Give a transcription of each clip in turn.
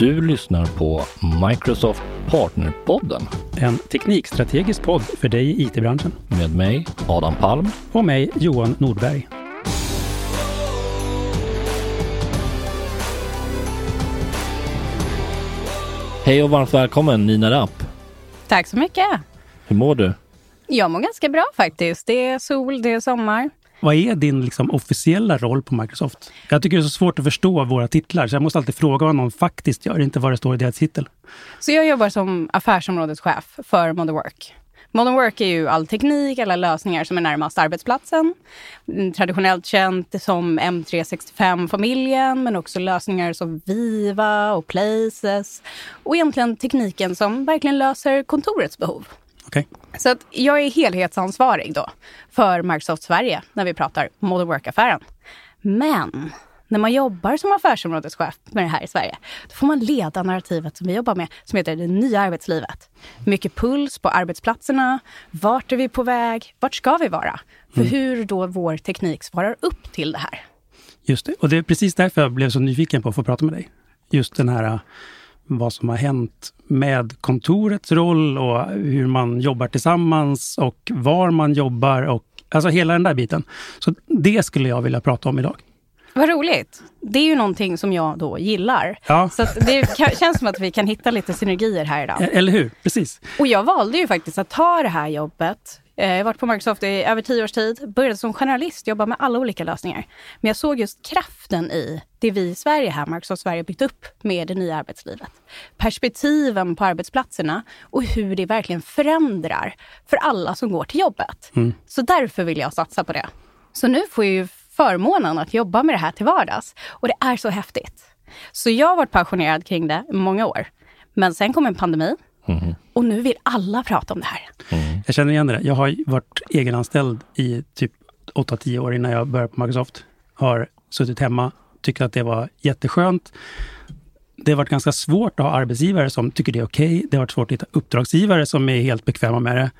Du lyssnar på Microsoft Partnerpodden En teknikstrategisk podd för dig i IT-branschen. med mig, Adam Palm. Och mig, Johan Nordberg. Hej och varmt välkommen Nina Rapp. Tack så mycket. Hur mår du? Jag mår ganska bra faktiskt. Det är sol, det är sommar. Vad är din liksom, officiella roll på Microsoft? Jag tycker det är så svårt att förstå våra titlar, så jag måste alltid fråga vad någon faktiskt gör, inte vad det står i deras titel. Så jag jobbar som affärsområdeschef för Modern Work. Modern Work är ju all teknik, alla lösningar som är närmast arbetsplatsen. Mm, traditionellt känt som M365-familjen, men också lösningar som Viva och Places. Och egentligen tekniken som verkligen löser kontorets behov. Okej? Så att jag är helhetsansvarig då för Microsoft Sverige när vi pratar Modern Work-affären. Men när man jobbar som affärsområdeschef med det här i Sverige, då får man leda narrativet som vi jobbar med, som heter det nya arbetslivet. Mycket puls på arbetsplatserna. Vart är vi på väg? Vart ska vi vara? För hur då vår teknik svarar upp till det här. Just det. Och det är precis därför jag blev så nyfiken på att få prata med dig. Just den här vad som har hänt med kontorets roll och hur man jobbar tillsammans och var man jobbar och alltså hela den där biten. Så det skulle jag vilja prata om idag. Vad roligt. Det är ju någonting som jag då gillar. Ja. Så det känns som att vi kan hitta lite synergier här idag. Eller hur? Precis. Och jag valde ju faktiskt att ta det här jobbet. Eh, Jag har varit på Microsoft i över tio års tid. Började som journalist, jobba med alla olika lösningar. Men jag såg just kraften i det vi i Sverige här, Microsoft Sverige, byggt upp med det nya arbetslivet. Perspektiven på arbetsplatserna och hur det verkligen förändrar för alla som går till jobbet. Så därför vill jag satsa på det. Så nu får jag ju förmånen att jobba med det här till vardags. Och det är så häftigt. Så jag har varit passionerad kring det i många år. Men sen kom en pandemi. Och nu vill alla prata om det här. Jag känner igen det. Jag har varit egenanställd i typ 8-10 år innan jag började på Microsoft. Har suttit hemma, tyckt att det var jätteskönt. Det har varit ganska svårt att ha arbetsgivare som tycker det är okej. Det har varit svårt att hitta uppdragsgivare som är helt bekväma med det.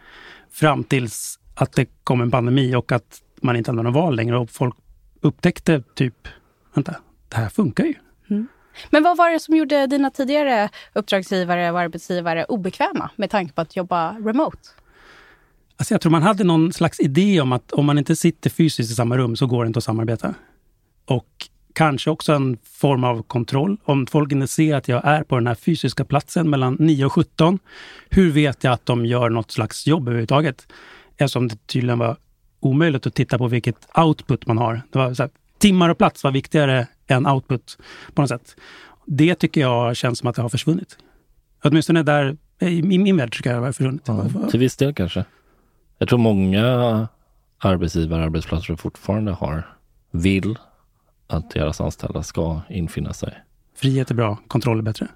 Fram tills att det kom en pandemi och att man inte hade några val längre och folk upptäckte typ, vänta, det här funkar ju. Men vad var det som gjorde dina tidigare uppdragsgivare och arbetsgivare obekväma med tanke på att jobba remote? Alltså jag tror man hade någon slags idé om att om man inte sitter fysiskt i samma rum så går det inte att samarbeta. Och kanske också en form av kontroll. Om folk inte ser att jag är på den här fysiska platsen mellan 9 och 17, hur vet jag att de gör något slags jobb överhuvudtaget? Eftersom det tydligen var omöjligt att titta på vilket output man har. Det var så här, timmar och plats var viktigare än output på något sätt. Det tycker jag känns som att det har försvunnit. Åtminstone där, i min, min värld tycker jag det har försvunnit. Ja, till viss del kanske. Jag tror många arbetsgivare och arbetsplatser fortfarande har, vill att deras anställda ska infinna sig. Frihet är bra, kontroll är bättre.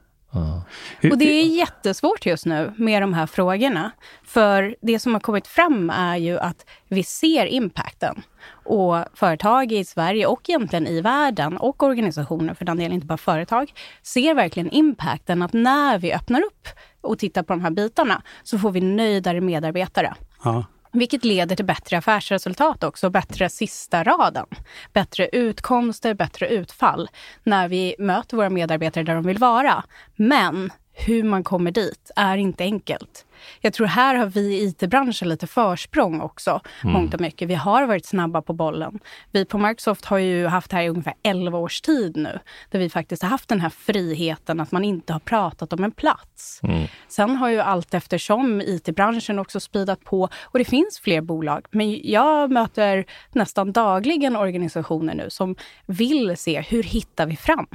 Och det är jättesvårt just nu med de här frågorna. För det som har kommit fram är ju att vi ser impacten. Och företag i Sverige och egentligen i världen och organisationer, för den delen inte bara företag, ser verkligen impacten att när vi öppnar upp och tittar på de här bitarna så får vi nöjdare medarbetare. Ja. Vilket leder till bättre affärsresultat också, bättre sista raden. Bättre utkomster, bättre utfall när vi möter våra medarbetare där de vill vara. Men hur man kommer dit är inte enkelt. Jag tror här har vi i IT-branschen lite försprång också, mångt och mycket. Vi har varit snabba på bollen. Vi på Microsoft har ju haft det här i ungefär 11 års tid nu, där vi faktiskt har haft den här friheten att man inte har pratat om en plats. Sen har ju allt eftersom IT-branschen också speedat på och det finns fler bolag. Men jag möter nästan dagligen organisationer nu som vill se hur hittar vi fram?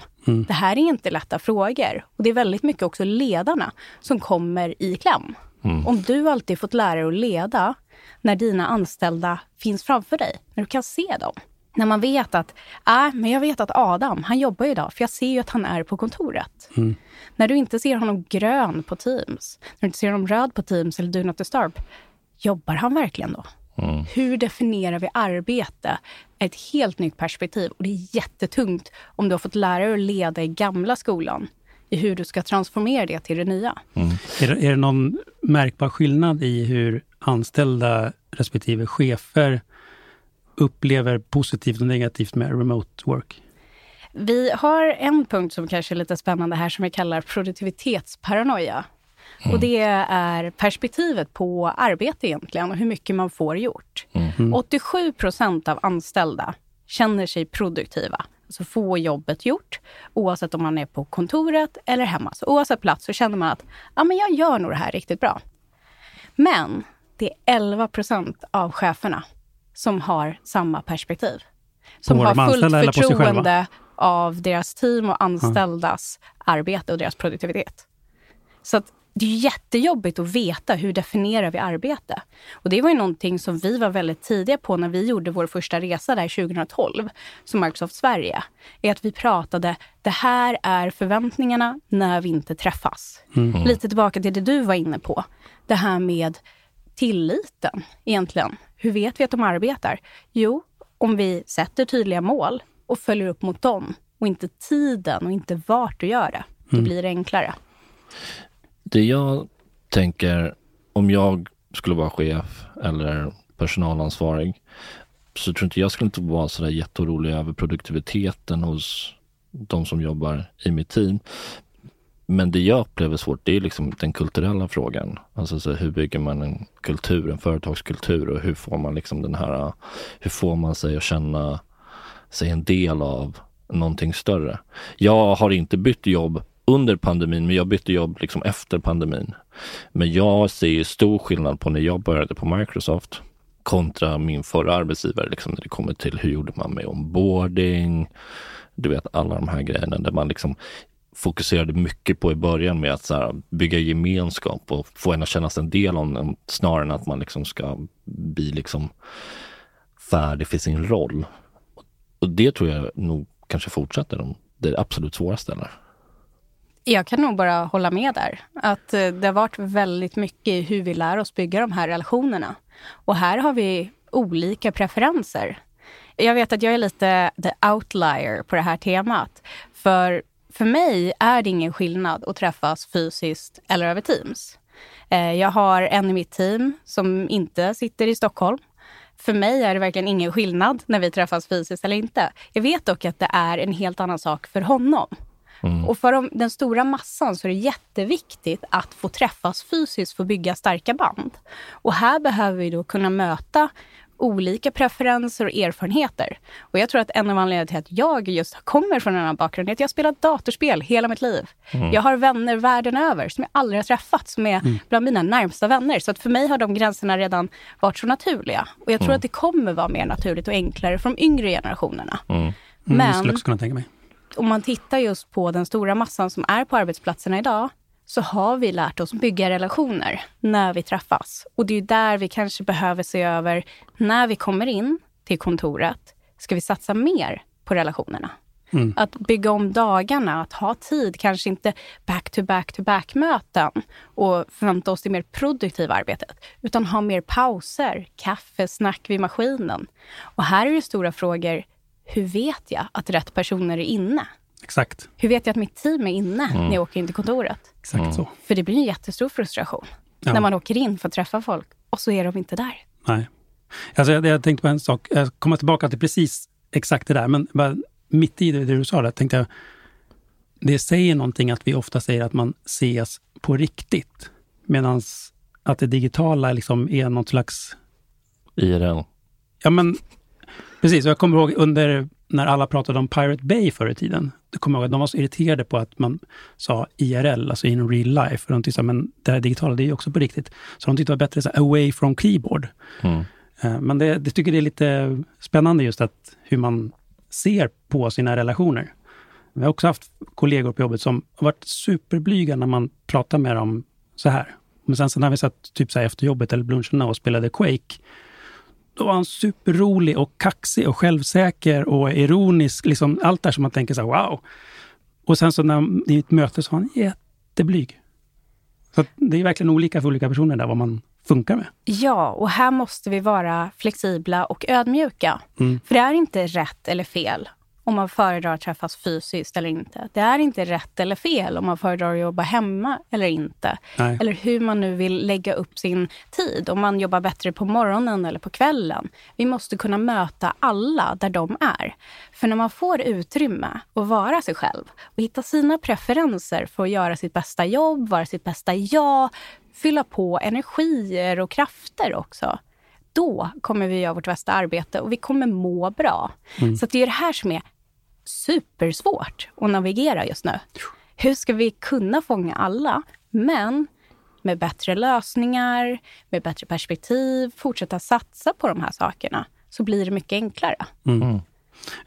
Det här är inte lätta frågor och det är väldigt mycket också ledarna som kommer i kläm. Om du alltid fått lära dig att leda när dina anställda finns framför dig, när du kan se dem. När man vet att, äh, men jag vet att Adam, han jobbar idag, för jag ser ju att han är på kontoret. När du inte ser honom grön på Teams, när du inte ser honom röd på Teams eller Do Not Disturb, jobbar han verkligen då? Hur definierar vi arbete? Ett helt nytt perspektiv och det är jättetungt om du har fått lära dig att leda i gamla skolan i hur du ska transformera det till det nya. Är, det, är det någon märkbar skillnad i hur anställda respektive chefer upplever positivt och negativt med remote work? Vi har en punkt som kanske är lite spännande här som vi kallar produktivitetsparanoia. Mm. Och det är perspektivet på arbete egentligen och hur mycket man får gjort. Mm. 87 procent av anställda känner sig produktiva, alltså få jobbet gjort, oavsett om man är på kontoret eller hemma. Så oavsett plats så känner man att ja, men jag gör nog det här riktigt bra. Men det är 11 procent av cheferna som har samma perspektiv. Som har fullt förtroende av deras team och anställdas ja. arbete och deras produktivitet. Så att det är jättejobbigt att veta hur definierar vi arbete. Och det var ju någonting som vi var väldigt tidiga på när vi gjorde vår första resa där 2012 som Microsoft Sverige. Är att vi pratade, det här är förväntningarna när vi inte träffas. Mm. Lite tillbaka till det du var inne på. Det här med tilliten egentligen. Hur vet vi att de arbetar? Jo, om vi sätter tydliga mål och följer upp mot dem och inte tiden och inte vart du gör det. Då mm. blir det enklare. Det jag tänker, om jag skulle vara chef eller personalansvarig, så tror inte jag skulle inte vara sådär jätteorolig över produktiviteten hos de som jobbar i mitt team. Men det jag upplever svårt, det är liksom den kulturella frågan. Alltså så hur bygger man en kultur, en företagskultur och hur får man liksom den här, hur får man sig att känna sig en del av någonting större. Jag har inte bytt jobb under pandemin, men jag bytte jobb liksom efter pandemin. Men jag ser stor skillnad på när jag började på Microsoft kontra min förra arbetsgivare, liksom när det kommer till hur gjorde man med onboarding, du vet alla de här grejerna där man liksom fokuserade mycket på i början med att så här, bygga gemenskap och få en att känna sig en del av den snarare än att man liksom ska bli liksom färdig för sin roll. Och det tror jag nog kanske fortsätter det absolut svåraste. Eller? Jag kan nog bara hålla med där. Att eh, det har varit väldigt mycket i hur vi lär oss bygga de här relationerna. Och här har vi olika preferenser. Jag vet att jag är lite the outlier på det här temat. För, för mig är det ingen skillnad att träffas fysiskt eller över Teams. Eh, jag har en i mitt team som inte sitter i Stockholm. För mig är det verkligen ingen skillnad när vi träffas fysiskt eller inte. Jag vet dock att det är en helt annan sak för honom. Mm. Och för de, den stora massan så är det jätteviktigt att få träffas fysiskt för att bygga starka band. Och här behöver vi då kunna möta olika preferenser och erfarenheter. Och jag tror att en av anledningarna till att jag just kommer från en annan bakgrund är att jag har spelat datorspel hela mitt liv. Mm. Jag har vänner världen över som jag aldrig har träffat, som är mm. bland mina närmsta vänner. Så att för mig har de gränserna redan varit så naturliga. Och jag tror mm. att det kommer vara mer naturligt och enklare för de yngre generationerna. Mm. mm Men, det skulle jag också kunna tänka mig om man tittar just på den stora massan som är på arbetsplatserna idag, så har vi lärt oss bygga relationer när vi träffas. Och det är där vi kanske behöver se över, när vi kommer in till kontoret, ska vi satsa mer på relationerna? Mm. Att bygga om dagarna, att ha tid, kanske inte back-to-back-to-back-möten och förvänta oss det mer produktiva arbetet, utan ha mer pauser, kaffe, snack vid maskinen. Och här är det stora frågor, hur vet jag att rätt personer är inne? Exakt. Hur vet jag att mitt team är inne mm. när jag åker in till kontoret? Exakt mm. så. För det blir en jättestor frustration ja. när man åker in för att träffa folk och så är de inte där. Nej. Alltså, jag, jag tänkte på en sak, jag kommer tillbaka till precis exakt det där, men bara mitt i det, det du sa där, tänkte jag, det säger någonting att vi ofta säger att man ses på riktigt, medan att det digitala liksom är något slags... IRL. Ja, men Precis, och jag kommer ihåg under när alla pratade om Pirate Bay förr i tiden. Då kommer jag ihåg att de var så irriterade på att man sa IRL, alltså in real life. Och de tyckte men det här digitala, det är ju också på riktigt. Så de tyckte det var bättre så away from keyboard. Mm. Eh, men det, det tycker det är lite spännande just att hur man ser på sina relationer. Vi har också haft kollegor på jobbet som har varit superblyga när man pratar med dem så här. Men sen så när vi satt typ så efter jobbet eller lunchen och spelade Quake, då var han superrolig och kaxig och självsäker och ironisk. Liksom allt där som man tänker så här, wow. Och sen så när i ett möte så var han jätteblyg. Så det är verkligen olika för olika personer där vad man funkar med. Ja, och här måste vi vara flexibla och ödmjuka. Mm. För det är inte rätt eller fel om man föredrar att träffas fysiskt eller inte. Det är inte rätt eller fel om man föredrar att jobba hemma eller inte. Nej. Eller hur man nu vill lägga upp sin tid. Om man jobbar bättre på morgonen eller på kvällen. Vi måste kunna möta alla där de är. För när man får utrymme att vara sig själv och hitta sina preferenser för att göra sitt bästa jobb, vara sitt bästa jag, fylla på energier och krafter också då kommer vi göra vårt bästa arbete och vi kommer må bra. Så det är det här som är supersvårt att navigera just nu. Hur ska vi kunna fånga alla, men med bättre lösningar, med bättre perspektiv, fortsätta satsa på de här sakerna, så blir det mycket enklare. Mm. Mm.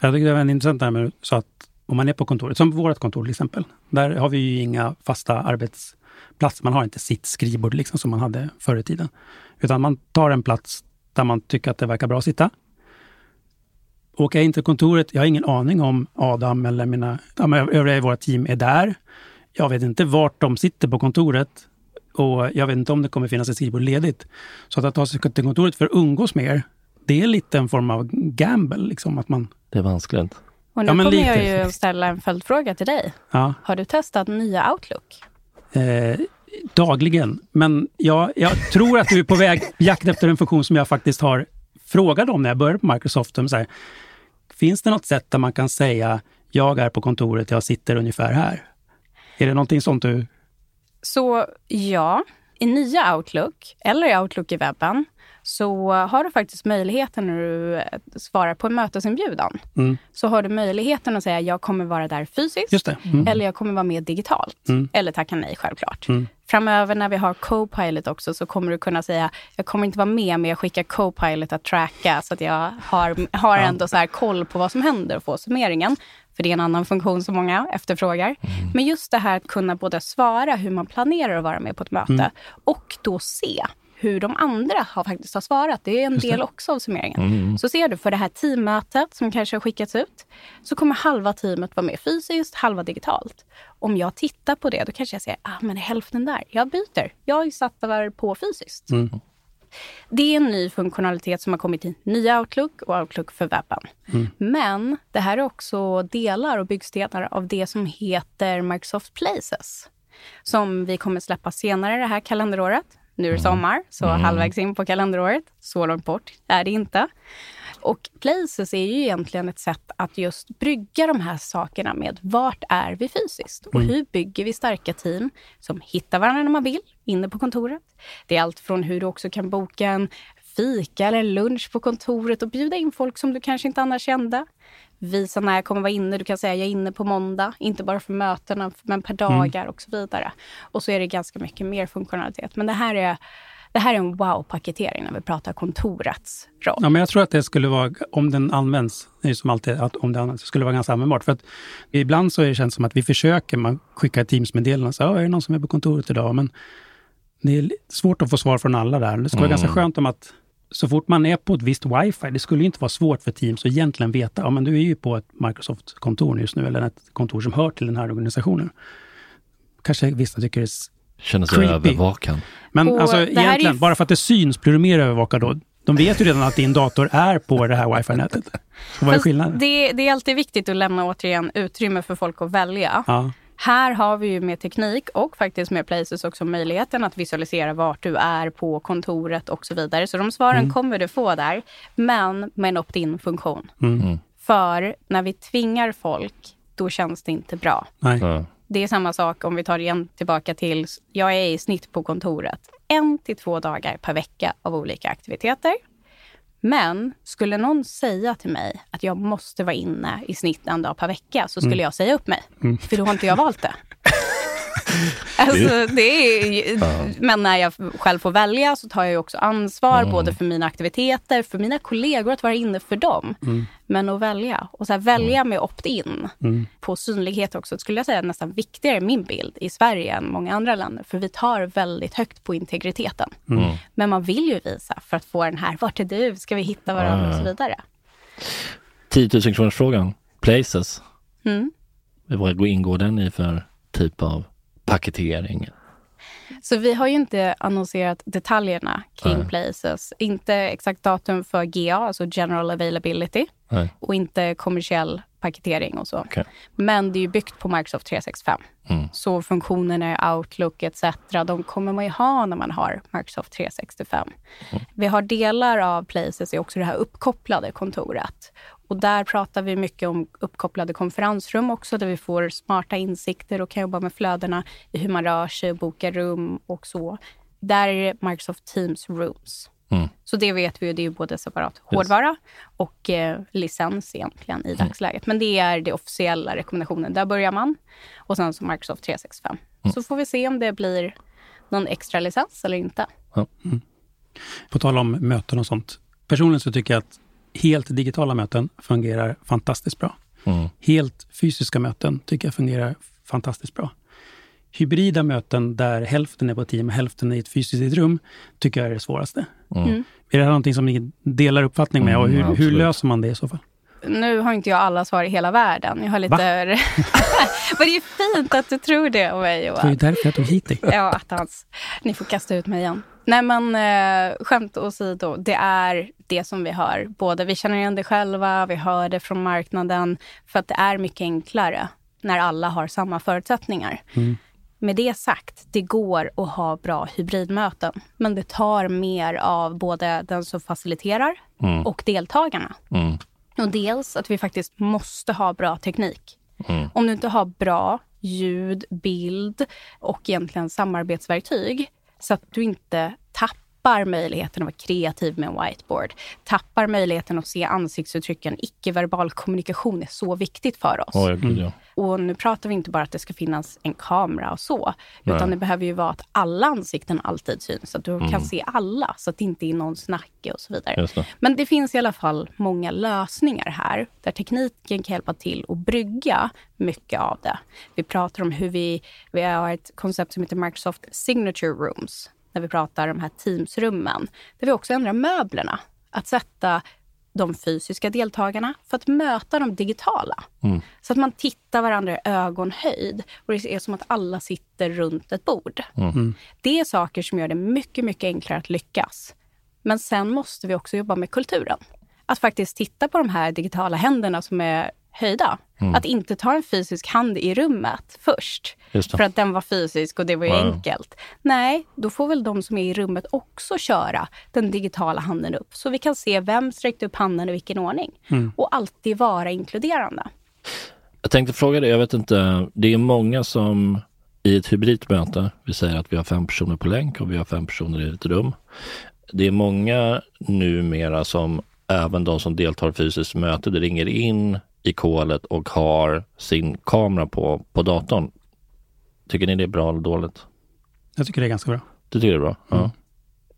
Jag tycker det var intressant det här med så att om man är på kontoret, som vårt kontor till exempel, där har vi ju inga fasta arbetsplatser. Man har inte sitt skrivbord liksom som man hade förr i tiden. Utan man tar en plats där man tycker att det verkar bra att sitta. Åker jag in till kontoret, jag har ingen aning om Adam eller mina ja, men övriga i våra team är där. Jag vet inte vart de sitter på kontoret och jag vet inte om det kommer finnas ett skrivbord ledigt. Så att, att ta sig till kontoret för att umgås med er, det är lite en form av gamble. Liksom, att man, Det är vanskligt. Och nu Ja, kommer lite. jag ju ställa en följdfråga till dig. ja, Har du testat nya Outlook? eh, dagligen. Men jag, jag tror att du är på väg i jakt efter en funktion som jag faktiskt har frågat om när jag började på Microsoft. Så här, finns det något sätt där man kan säga jag är på kontoret, jag sitter ungefär här? Är det någonting sånt du... Så ja, i nya Outlook eller i Outlook i webben så har du faktiskt möjligheten när du eh, svarar på en mötesinbjudan. Mm. Så har du möjligheten att säga jag kommer vara där fysiskt. Mm. eller jag kommer vara med digitalt. Mm. Eller tacka nej självklart. Mm. Framöver när vi har Copilot också så kommer du kunna säga jag kommer inte vara med men jag skickar Copilot att tracka så att jag har, har ändå så här koll på vad som händer och få summeringen. För det är en annan funktion som många efterfrågar. Men just det här att kunna både svara hur man planerar att vara med på ett möte och då se hur de andra har faktiskt har svarat. Det är en del också av summeringen. Så ser du för det här teammötet som kanske har skickats ut så kommer halva teamet vara med fysiskt, halva digitalt. Om jag tittar på det då kanske jag säger, ah men är hälften där. Jag byter. Jag satt där på fysiskt. Det är en ny funktionalitet som har kommit i nya Outlook och Outlook för webben. Men det här är också delar och byggstenar av det som heter Microsoft Places. Som vi kommer släppa senare det här kalenderåret. Nu är det sommar, så halvvägs in på kalenderåret. Så långt bort är det inte. Och Places är ju egentligen ett sätt att just brygga de här sakerna med vart är vi fysiskt? Och hur bygger vi starka team som hittar varandra när man vill, inne på kontoret? Det är allt från hur du också kan boka en fika eller lunch på kontoret och bjuda in folk som du kanske inte annars kände. Visa när jag kommer vara inne. Du kan säga jag är inne på måndag, inte bara för mötena, men per dagar och så vidare. Och så är det ganska mycket mer funktionalitet. Men det här är, det här är en wow-paketering när vi pratar kontorets roll. Ja, men jag tror att det skulle vara, om den används, det är ju som alltid, att om det används, skulle det vara ganska användbart. För att ibland så är det känns som att vi försöker, man skickar ett Teams-meddelande och säger, "Ja, är det någon som är på kontoret idag? Men det är svårt att få svar från alla där. Det skulle vara ganska skönt om att så fort man är på ett visst wifi, det skulle inte vara svårt för Teams att egentligen veta, ja men du är ju på ett Microsoft-kontor just nu, eller ett kontor som hör till den här organisationen. Kanske vissa tycker det är Känner sig Creepy. övervakad. men Och alltså ju egentligen, bara för att det syns blir du mer övervakad då. De vet ju redan att din dator är på det här wifi-nätet. Vad är skillnaden? Det, det är alltid viktigt att lämna återigen utrymme för folk att välja. Ja. Här har vi ju med teknik och faktiskt med Places också möjligheten att visualisera vart du är på kontoret och så vidare. Så de svaren kommer du få där, men med en opt-in-funktion. Mm. För när vi tvingar folk, då känns det inte bra. Nej. Ja. Det är samma sak om vi tar igen tillbaka till, jag är i snitt på kontoret en till två dagar per vecka av olika aktiviteter. Men skulle någon säga till mig att jag måste vara inne i snitt en dag per vecka så skulle jag säga upp mig. För då har inte jag valt det. Alltså, det är, Men när jag själv får välja så tar jag ju också ansvar både för mina aktiviteter, för mina kollegor, att vara inne för dem. Men att välja. Och så här, välja med opt-in på synlighet också, skulle jag säga nästan viktigare min bild i Sverige än många andra länder. För vi tar väldigt högt på integriteten. Men man vill ju visa för att få den här, vart är du, ska vi hitta varandra och så vidare. 10 000 kronors frågan. Places. Mm. Vad ingår den i för typ av paketering? Så vi har ju inte annonserat detaljerna kring Nej. Places. Inte exakt datum för GA, alltså General Availability. Nej. Och inte kommersiell paketering och så. Okay. Men det är ju byggt på Microsoft 365. Mm. Så funktionerna i Outlook etc. de kommer man ju ha när man har Microsoft 365. Mm. Vi har delar av Places, är också det här uppkopplade kontoret. Och där pratar vi mycket om uppkopplade konferensrum också, där vi får smarta insikter och kan jobba med flödena i hur man rör sig, boka rum och så. Där är det Microsoft Teams Rooms. Mm. Så det vet vi ju, det är både separat hårdvara och eh, licens egentligen i dagsläget. Men det är det officiella rekommendationen. Där börjar man. Och sen så Microsoft 365. Mm. Så får vi se om det blir någon extra licens eller inte. Ja. På tal om möten och sånt. Personligen så tycker jag att helt digitala möten fungerar fantastiskt bra. Mm. Helt fysiska möten tycker jag fungerar fantastiskt bra. Hybrida möten där hälften är på team och hälften är i ett fysiskt rum tycker jag är det svåraste. Mm. Mm. Är det här någonting som ni delar uppfattning med och Mm, hur, hur absolut. löser man det i så fall? Nu har inte jag alla svar i hela världen. Jag har lite... Men det är fint att du tror det om mig, Det var Johan. ju därför jag tog hit dig. Ja, attans. Ni får kasta ut mig igen. Nej, men eh, skämt åsido. Det är det som vi hör. Både vi känner igen det själva, vi hör det från marknaden. För att det är mycket enklare när alla har samma förutsättningar. Mm. Med det sagt, det går att ha bra hybridmöten. Men det tar mer av både den som faciliterar Mm. och deltagarna. Mm. Och dels att vi faktiskt måste ha bra teknik. Mm. Om du inte har bra ljud, bild och egentligen samarbetsverktyg så att du inte tappar möjligheten att vara kreativ med en whiteboard. Tappar möjligheten att se ansiktsuttrycken. Icke-verbal kommunikation är så viktigt för oss. Gud, ja. Och nu pratar vi inte bara att det ska finnas en kamera och så, utan Nej. det behöver ju vara att alla ansikten alltid syns, så att du Mm. kan se alla, så att det inte är någon snacke och så vidare. Det. Men det finns i alla fall många lösningar här, där tekniken kan hjälpa till att brygga mycket av det. Vi pratar om hur vi, vi har ett koncept som heter Microsoft Signature Rooms, när vi pratar om de här Teams-rummen, där vi också ändrar möblerna. Att sätta de fysiska deltagarna för att möta de digitala. Mm. Så att man tittar varandra i ögonhöjd och det är som att alla sitter runt ett bord. Mm. Det är saker som gör det mycket, mycket enklare att lyckas. Men sen måste vi också jobba med kulturen. Att faktiskt titta på de här digitala händerna som är höjda. Mm. Att inte ta en fysisk hand i rummet först. För att den var fysisk och det var ju Wow. enkelt. Nej, då får väl de som är i rummet också köra den digitala handen upp. Så vi kan se vem sträckte upp handen i vilken ordning. Och alltid vara inkluderande. Jag tänkte fråga dig, jag vet inte, det är många som i ett hybridmöte, vi säger att vi har fem personer på länk och vi har fem personer i ett rum. Det är många numera som, även de som deltar fysiskt möte, det ringer in i kolet och har sin kamera på, på datorn. Tycker ni det är bra eller dåligt? Jag tycker det är ganska bra. Du tycker det är bra? Ja.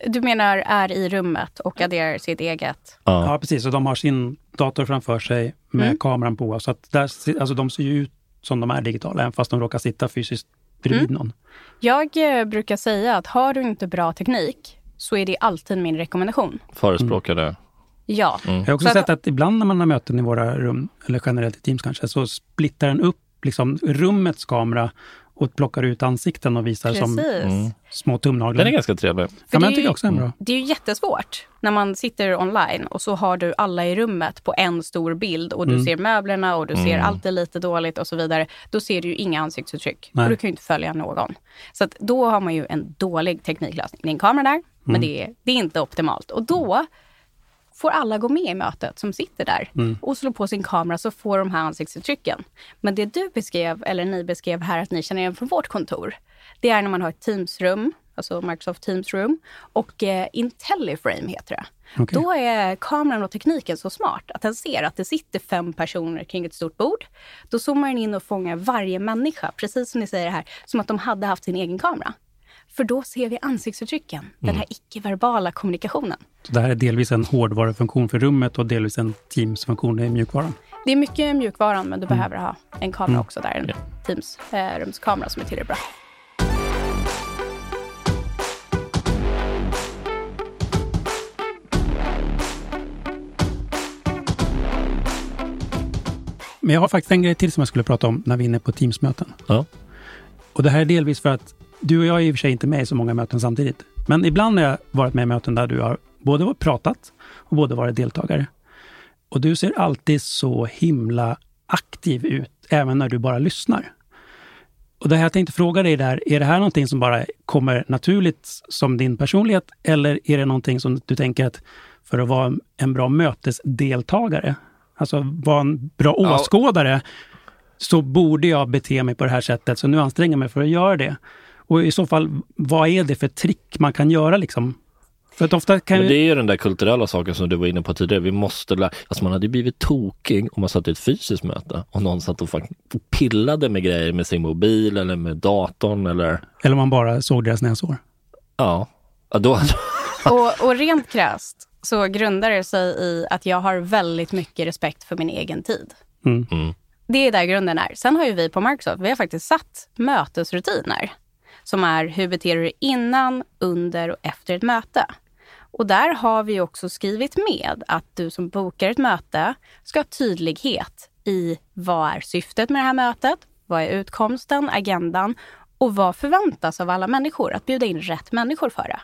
Du menar är i rummet och adderar sitt eget? ja. Ja, precis. Och de har sin dator framför sig med Mm. kameran på. Så att där, alltså de ser ju ut som de är digitala, även fast de råkar sitta fysiskt bredvid någon. Jag eh, brukar säga att har du inte bra teknik så är det alltid min rekommendation. Förespråkar det. Ja. Jag har också Så sett att ibland när man har möten i våra rum, eller generellt i Teams kanske, så splittar den upp liksom rummets kamera och plockar ut ansikten och visar som Precis. Mm. små tumnaglar. Den är ganska trevlig. ja, men det är jag tycker ju- också den är bra. Det är ju jättesvårt när man sitter online och så har du alla i rummet på en stor bild och du Mm. ser möblerna och du ser Mm. allt är lite dåligt och så vidare. Då ser du ju inga ansiktsuttryck Nej. och du kan ju inte följa någon. Så att då har man ju en dålig tekniklösning. Det är en kamera där, men det är, det är inte optimalt. Och då får alla gå med i mötet som sitter där och slå på sin kamera så får de här ansiktsuttrycken. Men det du beskrev, eller ni beskrev här att ni känner igen från vårt kontor, det är när man har ett Teams-rum, alltså Microsoft Teams Room, och eh, IntelliFrame heter det. Okej. Då är kameran och tekniken så smart att den ser att det sitter fem personer kring ett stort bord. Då zoomar den in och fångar varje människa, precis som ni säger här, som att de hade haft sin egen kamera. För då ser vi ansiktsuttrycken, den här icke-verbala kommunikationen. Så det här är delvis en hårdvarufunktion för rummet och delvis en Teams-funktion i mjukvaran. Det är mycket mjukvaran, men du behöver ha en kamera Mm. också där, en Teams eh, rumskamera som är tillräckligt bra. Men jag har faktiskt en grej till som jag skulle prata om när vi är inne på Teams-möten. Ja. Och det här är delvis för att du och jag är i och för sig inte med i så många möten samtidigt. Men ibland har jag varit med i möten där du har både pratat och både varit deltagare. Och du ser alltid så himla aktiv ut, även när du bara lyssnar. Och det här jag tänkte fråga dig där, är det här någonting som bara kommer naturligt som din personlighet eller är det någonting som du tänker att för att vara en bra mötesdeltagare, alltså vara en bra åskådare, så borde jag bete mig på det här sättet, så nu anstränger jag mig för att göra det. Och i så fall, vad är det för trick man kan göra liksom? För att ofta kan Men det är ju den där kulturella saken som du var inne på tidigare. Vi måste lära, alltså man hade ju blivit tokig om man satt i ett fysiskt möte och någon satt och pillade med grejer med sin mobil eller med datorn eller Eller om man bara såg deras näsår. ja. ja då, Och, och rent krasst så grundar det sig i att jag har väldigt mycket respekt för min egen tid. Mm. Mm. Det är där grunden är. Sen har ju vi på Microsoft, vi har faktiskt satt mötesrutiner som är hur beter du dig innan, under och efter ett möte. Och där har vi också skrivit med att du som bokar ett möte ska ha tydlighet i vad är syftet med det här mötet, vad är utkomsten, agendan och vad förväntas av alla människor? Att bjuda in rätt människor för det.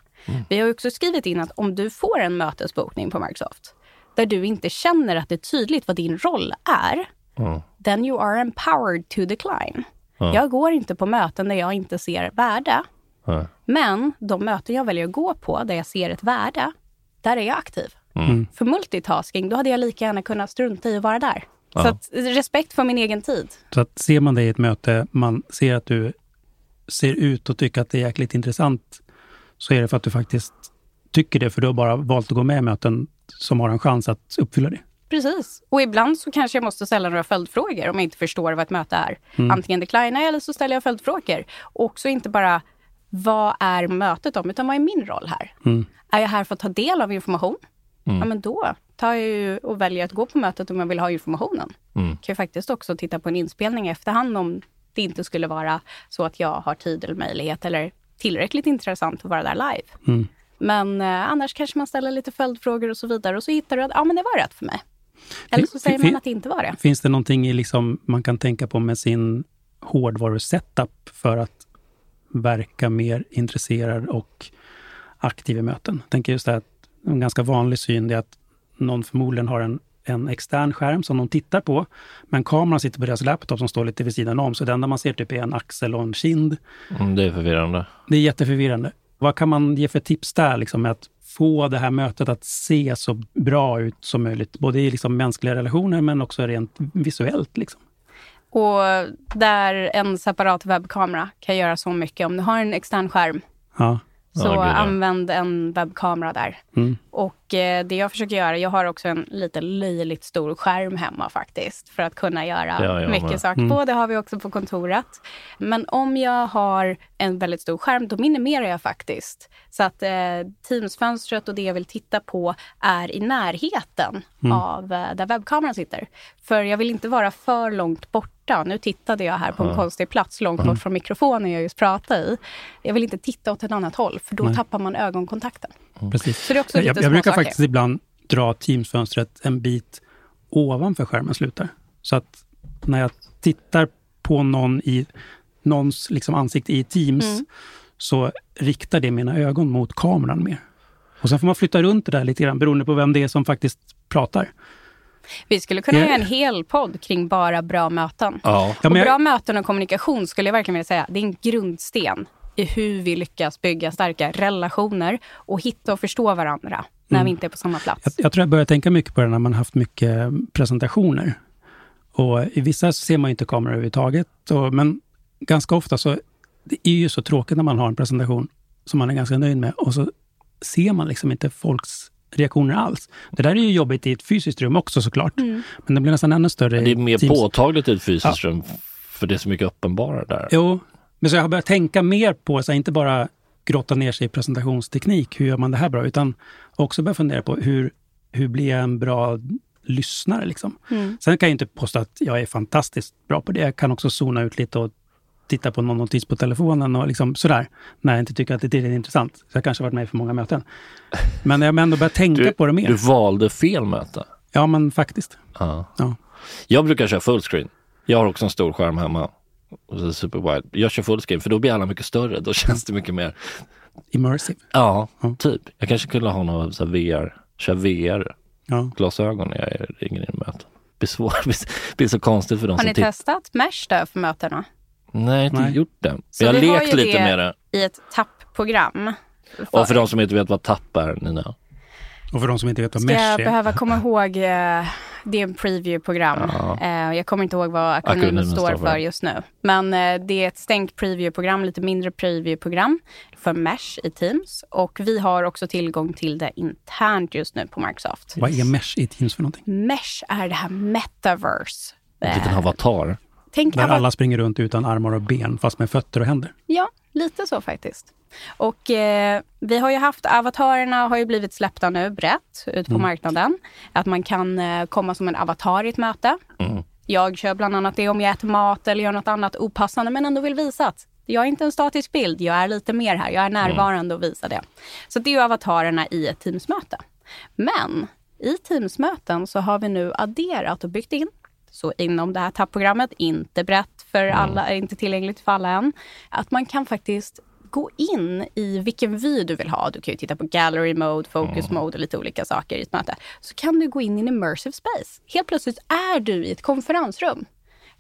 Vi har också skrivit in att om du får en mötesbokning på Microsoft där du inte känner att det är tydligt vad din roll är, Ja. then you are empowered to decline. Ja. Jag går inte på möten där jag inte ser värde. Ja. Men de möten jag väljer att gå på där jag ser ett värde, där är jag aktiv. Mm. För multitasking, då hade jag lika gärna kunnat strunta i att vara där. Så Ja. att, respekt för min egen tid. Så att ser man dig i ett möte, man ser att du ser ut och tycker att det är jäkligt intressant, så är det för att du faktiskt tycker det, för du har bara valt att gå med i möten som har en chans att uppfylla det. Precis. Och ibland så kanske jag måste ställa några följdfrågor om jag inte förstår vad ett möte är. Antingen declinar jag eller så ställer jag följdfrågor. Och också inte bara vad är mötet om, utan vad är min roll här? Mm. Är jag här för att ta del av information? Ja, men då tar jag ju och väljer att gå på mötet om jag vill ha informationen. Mm. kan ju faktiskt också titta på en inspelning i efterhand om det inte skulle vara så att jag har tid eller möjlighet eller tillräckligt intressant att vara där live. Mm. Men eh, annars kanske man ställer lite följdfrågor och så vidare och så hittar du att ja, men det var rätt för mig. Eller så säger fin- man att det inte var det. Finns det någonting i liksom man kan tänka på med sin hårdvaru-setup för att verka mer intresserad och aktiv i möten? Jag tänker just det här att en ganska vanlig syn är att någon förmodligen har en, en extern skärm som de tittar på, men kameran sitter på deras laptop som står lite vid sidan om, så det enda man ser typ är en axel och en kind. Mm, det är förvirrande. Det är jätteförvirrande. Vad kan man ge för tips där, liksom, med att få det här mötet att se så bra ut som möjligt? Både i liksom mänskliga relationer, men också rent visuellt. Liksom. Och där en separat webbkamera kan göra så mycket. Om du har en extern skärm, Ja. Så Ja, gud, använd en webbkamera där. Mm. Och eh, det jag försöker göra, jag har också en lite löjligt stor skärm hemma faktiskt, för att kunna göra Ja, mycket med. saker på. Det har vi också på kontoret. Men om jag har en väldigt stor skärm, då minimerar jag faktiskt. Så att eh, Teams-fönstret och det jag vill titta på är i närheten av eh, där webbkameran sitter. För jag vill inte vara för långt borta. Nu tittade jag här på en konstig plats långt bort från mikrofonen jag just pratade i. Jag vill inte titta åt ett annat håll, för då tappar man ögonkontakten. Precis. Så det är också Jag, lite jag brukar småsaker. faktiskt ibland dra Teams-fönstret en bit ovanför skärmen slutar. Så att när jag tittar på någon i någons liksom ansikte i Teams Mm. så riktar det mina ögon mot kameran mer. Och sen får man flytta runt det där lite grann beroende på vem det är som faktiskt pratar. Vi skulle kunna Ja. göra en hel podd kring bara bra möten. Ja. Och bra möten och kommunikation skulle jag verkligen vilja säga, det är en grundsten i hur vi lyckas bygga starka relationer och hitta och förstå varandra när Mm. vi inte är på samma plats. jag, jag tror jag börjar tänka mycket på det när man haft mycket presentationer. Och i vissa ser man inte kameror överhuvudtaget. Och, men ganska ofta så, det är ju så tråkigt när man har en presentation som man är ganska nöjd med och så ser man liksom inte folks reaktioner alls. Det där är ju jobbigt i ett fysiskt rum också såklart. Mm. Men det blir nästan ännu större Men det är mer Teams. påtagligt i ett fysiskt rum för det är så mycket uppenbara där. Jo, men så jag har börjat tänka mer på, så här, inte bara grotta ner sig i presentationsteknik, hur gör man det här bra, utan också börja fundera på hur, hur blir jag en bra lyssnare? Liksom. Mm. Sen kan jag inte påstå att jag är fantastiskt bra på det. Jag kan också zona ut lite och titta på någon notis på telefonen och liksom sådär, när jag inte tycker att det är tillräckligt intressant. Så jag har kanske varit med i för många möten. Men jag har ändå börjat tänka Du, på det mer. du valde fel möte. Ja, men faktiskt. Ja. Ja. Jag brukar köra fullscreen. Jag har också en stor skärm hemma. Super wide. Jag kör fullscreen för då blir alla mycket större. Då känns det mycket mer, Immersive. ja, Ja. typ. Jag kanske skulle ha någon så här VR, köra VR Ja. glasögon när jag ringer in i möten. blir, det blir så konstigt för dem Har som ni tittar. testat Mesh då för mötena? Nej, jag inte Nej. gjort det. Så jag har lekt lite det med det. I ett tappprogram. Och för de som inte vet vad tapp är, Nina. Och för de som inte vet vad Ska jag mesh är. behöva komma ihåg, eh, det är en preview-program. Ja. Eh, jag kommer inte ihåg vad akronymen Akronymen står för. just nu. Men eh, det är ett stängt preview-program, lite mindre preview-program för Mesh i Teams. Och vi har också tillgång till det internt just nu på Microsoft. Vad är mesh i Teams för någonting? Mesh är det här metaverse. En liten avatar. Tänk Där alla springer runt utan armar och ben, fast med fötter och händer. Ja, lite så faktiskt. Och eh, vi har ju haft, avatarerna har ju blivit släppta nu brett ut på marknaden. Att man kan eh, komma som en avatar i ett möte. Mm. Jag kör bland annat det om jag äter mat eller gör något annat opassande men ändå vill visa att jag är inte en statisk bild, jag är lite mer här, jag är närvarande och visar det. Så det är ju avatarerna i ett Teamsmöte. Men i Teamsmöten så har vi nu adderat och byggt in, så inom det här tappprogrammet, inte brett för alla, inte tillgängligt för alla än, att man kan faktiskt gå in i vilken vy du vill ha. Du kan ju titta på gallery mode, focus mode och lite olika saker i ett möte. Så kan du gå in i en immersive space. Helt plötsligt är du i ett konferensrum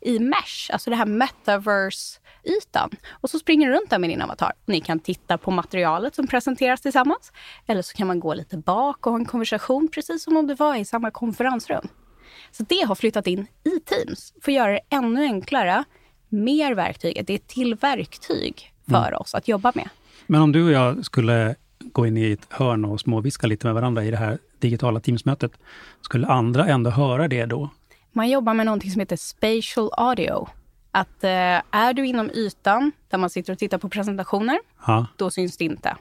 i mesh, alltså det här metaverse-ytan. Och så springer du runt där med din avatar. Ni kan titta på materialet som presenteras tillsammans. Eller så kan man gå lite bak och ha en konversation precis som om du var i samma konferensrum. Så det har flyttat in i Teams för att göra det ännu enklare. Mer verktyg, det är till verktyg för oss att jobba med. Men om du och jag skulle gå in i ett hörn och småviska lite med varandra i det här digitala Teamsmötet, skulle andra ändå höra det då? Man jobbar med någonting som heter spatial audio. Att eh, är du inom ytan där man sitter och tittar på presentationer, Ja. då syns det inte.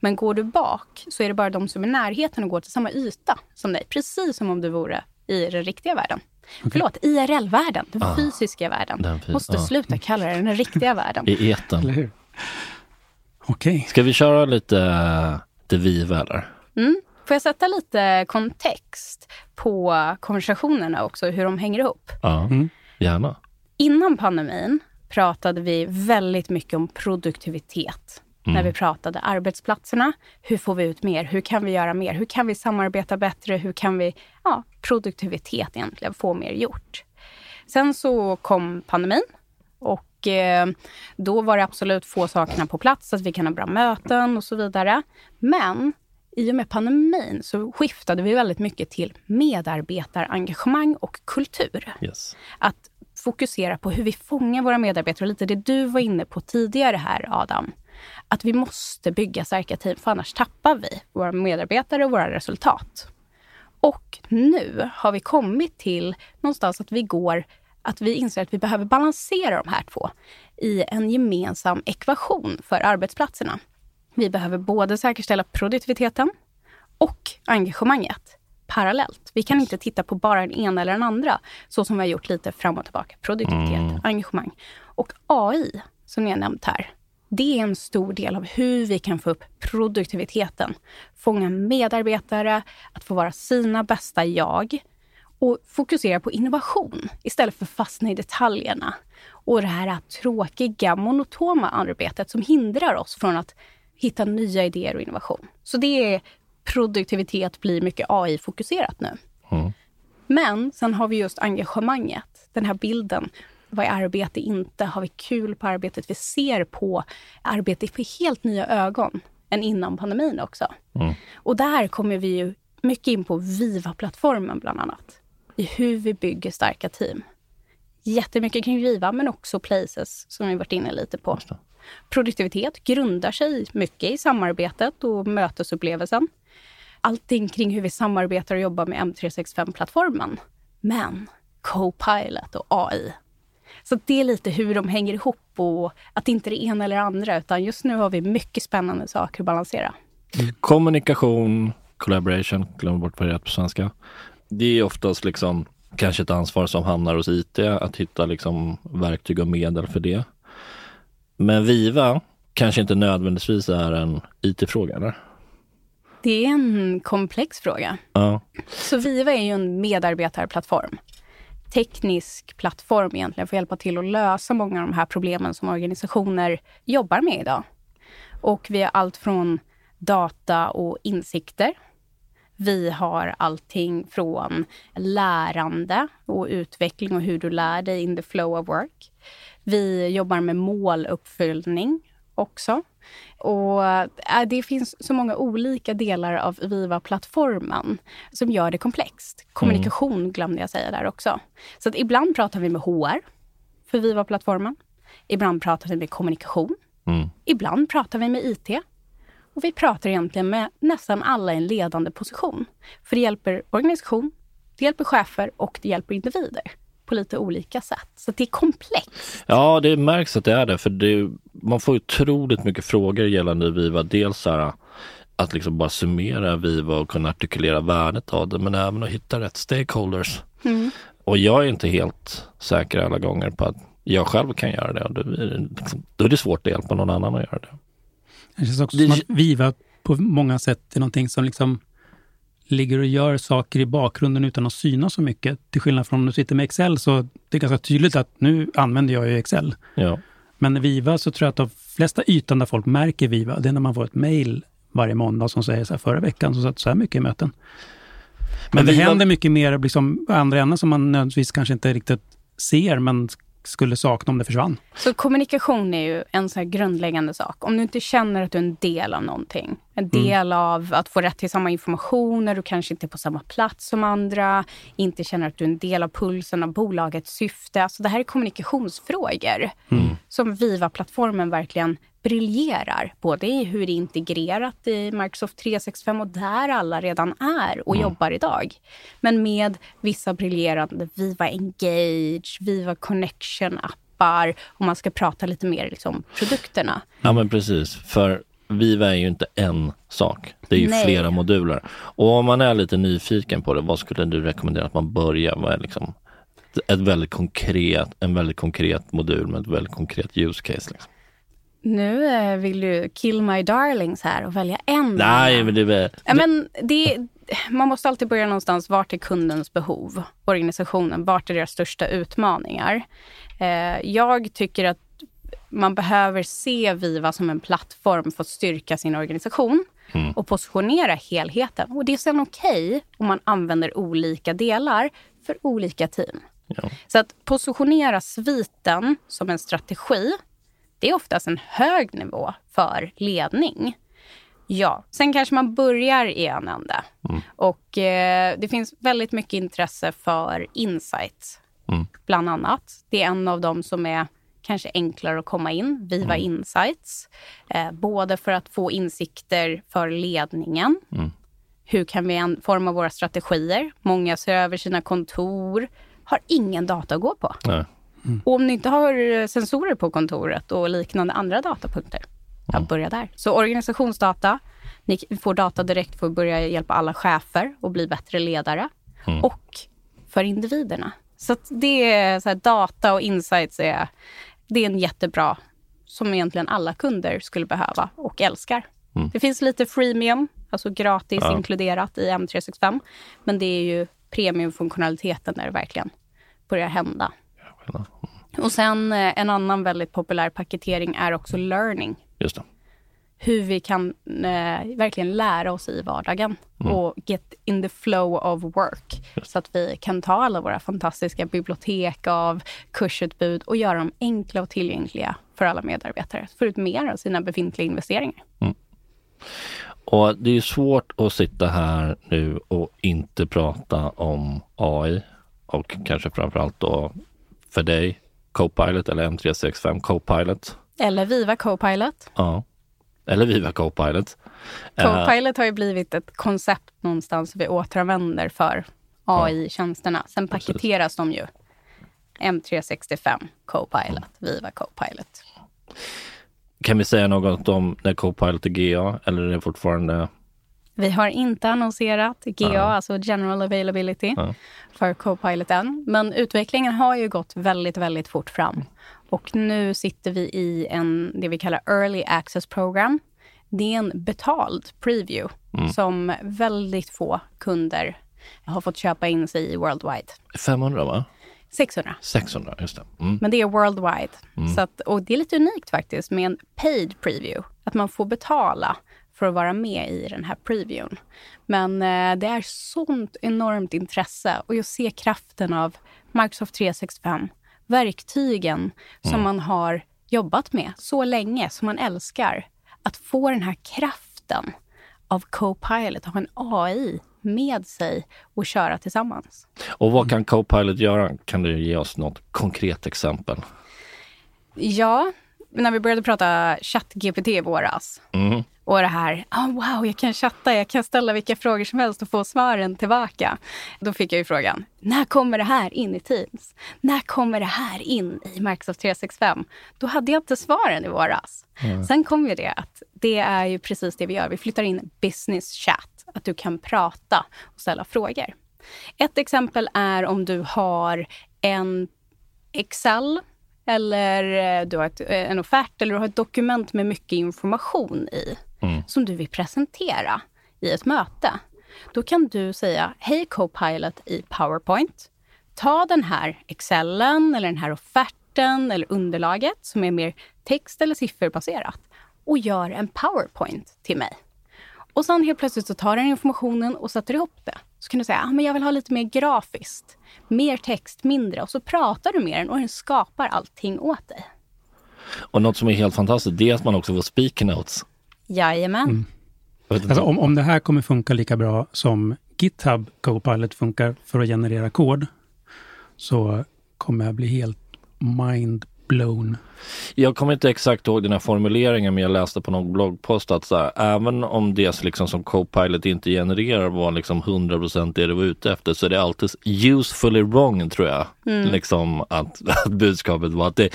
Men går du bak så är det bara de som är i närheten och går till samma yta som dig. Precis som om du vore i den riktiga världen. Förlåt, IRL-världen, den fysiska världen. den fys- Måste ah. sluta kalla det den riktiga världen. I hur? Okej. Ska vi köra lite, lite Viva eller? Mm. Får jag sätta lite kontext på konversationerna också, hur de hänger ihop? Ja, Mm. gärna. Innan pandemin pratade vi väldigt mycket om produktivitet. När vi pratade arbetsplatserna. Hur får vi ut mer? Hur kan vi göra mer? Hur kan vi samarbeta bättre? Hur kan vi, ja, produktivitet egentligen, få mer gjort? Sen så kom pandemin och eh, då var det absolut få sakerna på plats, att vi kan ha bra möten och så vidare. Men i och med pandemin så skiftade vi väldigt mycket till medarbetarengagemang och kultur Yes. att fokusera på hur vi fångar våra medarbetare. Och lite det du var inne på tidigare här, Adam. Att vi måste bygga starka team, för annars tappar vi våra medarbetare och våra resultat. Och nu har vi kommit till någonstans att vi går att vi inser att vi behöver balansera de här två i en gemensam ekvation för arbetsplatserna. Vi behöver både säkerställa produktiviteten och engagemanget parallellt. Vi kan inte titta på bara den ena eller den andra, så som vi har gjort lite fram och tillbaka. Produktivitet, engagemang. Och AI, som ni har nämnt här, det är en stor del av hur vi kan få upp produktiviteten. Fånga medarbetare, att få vara sina bästa jag och fokusera på innovation istället för fastna i detaljerna. Och det här tråkiga, monotoma arbetet som hindrar oss från att hitta nya idéer och innovation. Så det är produktivitet blir mycket AI-fokuserat nu. Mm. Men sen har vi just engagemanget, den här bilden. Vad är arbete inte? Har vi kul på arbetet? Vi ser på arbete för helt nya ögon än innan pandemin också. Mm. Och där kommer vi ju mycket in på Viva-plattformen bland annat. I hur vi bygger starka team. Jättemycket kring Viva, men också Places som vi varit inne lite på. Produktivitet grundar sig mycket i samarbetet och mötesupplevelsen. Allting kring hur vi samarbetar och jobbar med M365-plattformen. Men Copilot och AI. Så det är lite hur de hänger ihop och att inte det ena eller det andra, utan just nu har vi mycket spännande saker att balansera. Kommunikation, collaboration, glöm bort vad det är på svenska. Det är oftast liksom kanske ett ansvar som hamnar hos IT att hitta liksom verktyg och medel för det. Men Viva kanske inte nödvändigtvis är en IT-fråga, eller? Det är en komplex fråga. Ja. Så Viva är ju en medarbetarplattform. Teknisk plattform egentligen för att hjälpa till att lösa många av de här problemen som organisationer jobbar med idag. Och vi har allt från data och insikter Vi har allting från lärande och utveckling och hur du lär dig in the flow of work. Vi jobbar med måluppfyllning också. Och äh, Det finns så många olika delar av Viva-plattformen som gör det komplext. Kommunikation mm. glömde jag säga där också. Så att ibland pratar vi med HR för Viva-plattformen. Ibland pratar vi med kommunikation. Mm. Ibland pratar vi med IT. Och vi pratar egentligen med nästan alla i en ledande position. För det hjälper organisation, det hjälper chefer och det hjälper individer på lite olika sätt. Så det är komplext. Ja, det märks att det är det. För det, man får otroligt mycket frågor gällande Viva. Dels så här, att liksom bara summera Viva och kunna artikulera värdet av det, men även att hitta rätt stakeholders. Mm. Och jag är inte helt säker alla gånger på att jag själv kan göra det. Då är det, liksom, då är det svårt att hjälpa någon annan att göra det. Det känns också det... som att Viva på många sätt är någonting som liksom ligger och gör saker i bakgrunden utan att synas så mycket. Till skillnad från om du sitter med Excel så det är ganska tydligt att nu använder jag ju Excel. Ja. Men Viva så tror jag att de flesta ytan där folk märker Viva, det är när man får ett mail varje måndag som säger så här, förra veckan så satt så här mycket i möten. Men, Men det Viva... händer mycket mer liksom, andra änden som man nödvändigtvis kanske inte riktigt ser, men skulle sakna om det försvann. Så kommunikation är ju en så grundläggande sak. Om du inte känner att du är en del av någonting, en mm. del mm. av att få rätt till samma information när du kanske inte är på samma plats som andra, inte känner att du är en del av pulsen av bolagets syfte. Alltså det här är kommunikationsfrågor mm. som Viva-plattformen verkligen briljerar. Både i hur det är integrerat i Microsoft 365 och där alla redan är och mm. jobbar idag. Men med vissa briljerande Viva Engage, Viva Connection-appar om man ska prata lite mer liksom produkterna. Ja men precis, för Viva är ju inte en sak. Det är ju Nej. flera moduler. Och om man är lite nyfiken på det, vad skulle du rekommendera att man börjar? Är liksom ett väldigt konkret, en väldigt konkret modul med ett väldigt konkret use case? Liksom? Nu eh, vill du kill my darlings här och välja en. Nej, men det är... Ja, men det, man måste alltid börja någonstans. Vart är kundens behov? Organisationen, vart är deras största utmaningar? Eh, jag tycker att man behöver se Viva som en plattform för att styrka sin organisation mm. och positionera helheten. Och det är sen okej okay om man använder olika delar för olika team. Ja. Så att positionera sviten som en strategi det är oftast en hög nivå för ledning. Ja, sen kanske man börjar i en ände. Mm. Och eh, det finns väldigt mycket intresse för insights, mm. bland annat. Det är en av dem som är kanske enklare att komma in, Viva mm. Insights. Eh, både för att få insikter för ledningen. Mm. Hur kan vi forma våra strategier? Många ser över sina kontor, har ingen data att gå på. Nej. Mm. Och om ni inte har sensorer på kontoret och liknande andra datapunkter, mm. börja där. Så organisationsdata, ni får data direkt för att börja hjälpa alla chefer och bli bättre ledare. Mm. Och för individerna. Så det är så här, data och insights är, det är en jättebra, som egentligen alla kunder skulle behöva och älskar. Mm. Det finns lite freemium, alltså gratis ja. inkluderat i M365. Men det är ju premiumfunktionaliteten där det verkligen börjar hända. Och sen eh, en annan väldigt populär paketering är också learning. Just det. Hur vi kan eh, verkligen lära oss i vardagen mm. och get in the flow of work. Just. Så att vi kan ta alla våra fantastiska bibliotek av kursutbud och göra dem enkla och tillgängliga för alla medarbetare. Få ut mer av sina befintliga investeringar. Mm. Och Det är svårt att sitta här nu och inte prata om AI och kanske framförallt då för dig, Copilot eller M365 Copilot. Eller Viva Copilot. Ja, eller Viva Copilot. Copilot har ju blivit ett koncept någonstans vi återanvänder för AI-tjänsterna. Sen paketeras Precis. de ju. M365 Copilot, Viva Copilot. Kan vi säga något om när Copilot är GA eller är det fortfarande vi har inte annonserat GA, ja. alltså General Availability, ja. för Copilot än. Men utvecklingen har ju gått väldigt, väldigt fort fram. Och nu sitter vi i en, det vi kallar Early Access Program. Det är en betald preview mm. som väldigt få kunder har fått köpa in sig i worldwide. 500 va? 600. 600, just det. Mm. Men det är worldwide. Mm. Så att, och det är lite unikt faktiskt med en paid preview. Att man får betala för att vara med i den här previewn. Men eh, det är sånt enormt intresse och jag ser kraften av Microsoft 365, verktygen som Mm. man har jobbat med så länge, som man älskar. Att få den här kraften av Copilot, ha en AI med sig och köra tillsammans. Och vad kan Copilot göra? Kan du ge oss något konkret exempel? Ja, när vi började prata ChatGPT i våras Mm. Och det här, oh, wow, jag kan chatta, jag kan ställa vilka frågor som helst och få svaren tillbaka. Då fick jag ju frågan, när kommer det här in i Teams? När kommer det här in i Microsoft 365? Då hade jag inte svaren i våras. Sen kom ju det att det är ju precis det vi gör. Vi flyttar in business chat, att du kan prata och ställa frågor. Ett exempel är om du har en Excel eller eh, du har ett, eh, en offert eller du har ett dokument med mycket information i som du vill presentera i ett möte. Då kan du säga, hej Copilot i PowerPoint. Ta den här Excelen eller den här offerten eller underlaget som är mer text eller sifferbaserat och gör en PowerPoint till mig. Och sen helt plötsligt så tar den informationen och sätter ihop det. Så kan du säga, ah, men jag vill ha lite mer grafiskt. Mer text, mindre. Och så pratar du med den och den skapar allting åt dig. Och något som är helt fantastiskt, det är att man också får speaker notes. Jajamän. Inte Alltså om, om det här kommer funka lika bra som GitHub Copilot funkar för att generera kod, så kommer jag bli helt mind blown. Jag kommer inte exakt ihåg den här formuleringen men jag läste på någon bloggpost att så här, även om det liksom som Copilot inte genererar var liksom 100% det du var ute efter så är det alltid usefully wrong tror jag. Liksom att, att budskapet var att det,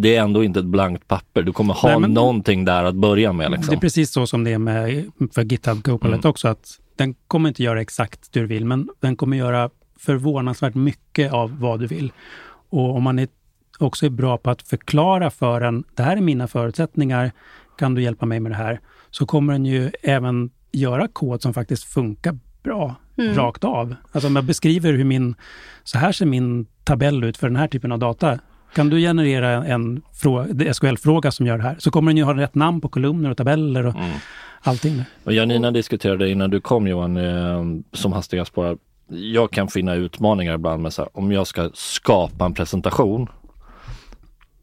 det är ändå inte ett blankt papper. Du kommer ha Nej, men- någonting där att börja med. Det är Liksom. precis så som det är med, för GitHub Copilot också, att den kommer inte göra exakt det du vill, men den kommer göra förvånansvärt mycket av vad du vill. Och om man är, också är bra på att förklara för en, det här är mina förutsättningar, kan du hjälpa mig med det här? Så kommer den ju även göra kod som faktiskt funkar bra, rakt av. Alltså om jag beskriver hur min, så här ser min tabell ut för den här typen av data. Kan du generera en frå- SQL-fråga som gör det här? Så kommer den ju ha rätt namn på kolumner och tabeller och allting. Och Janina diskuterade innan du kom Johan, eh, som hastigast bara, jag kan finna utmaningar ibland med så här, om jag ska skapa en presentation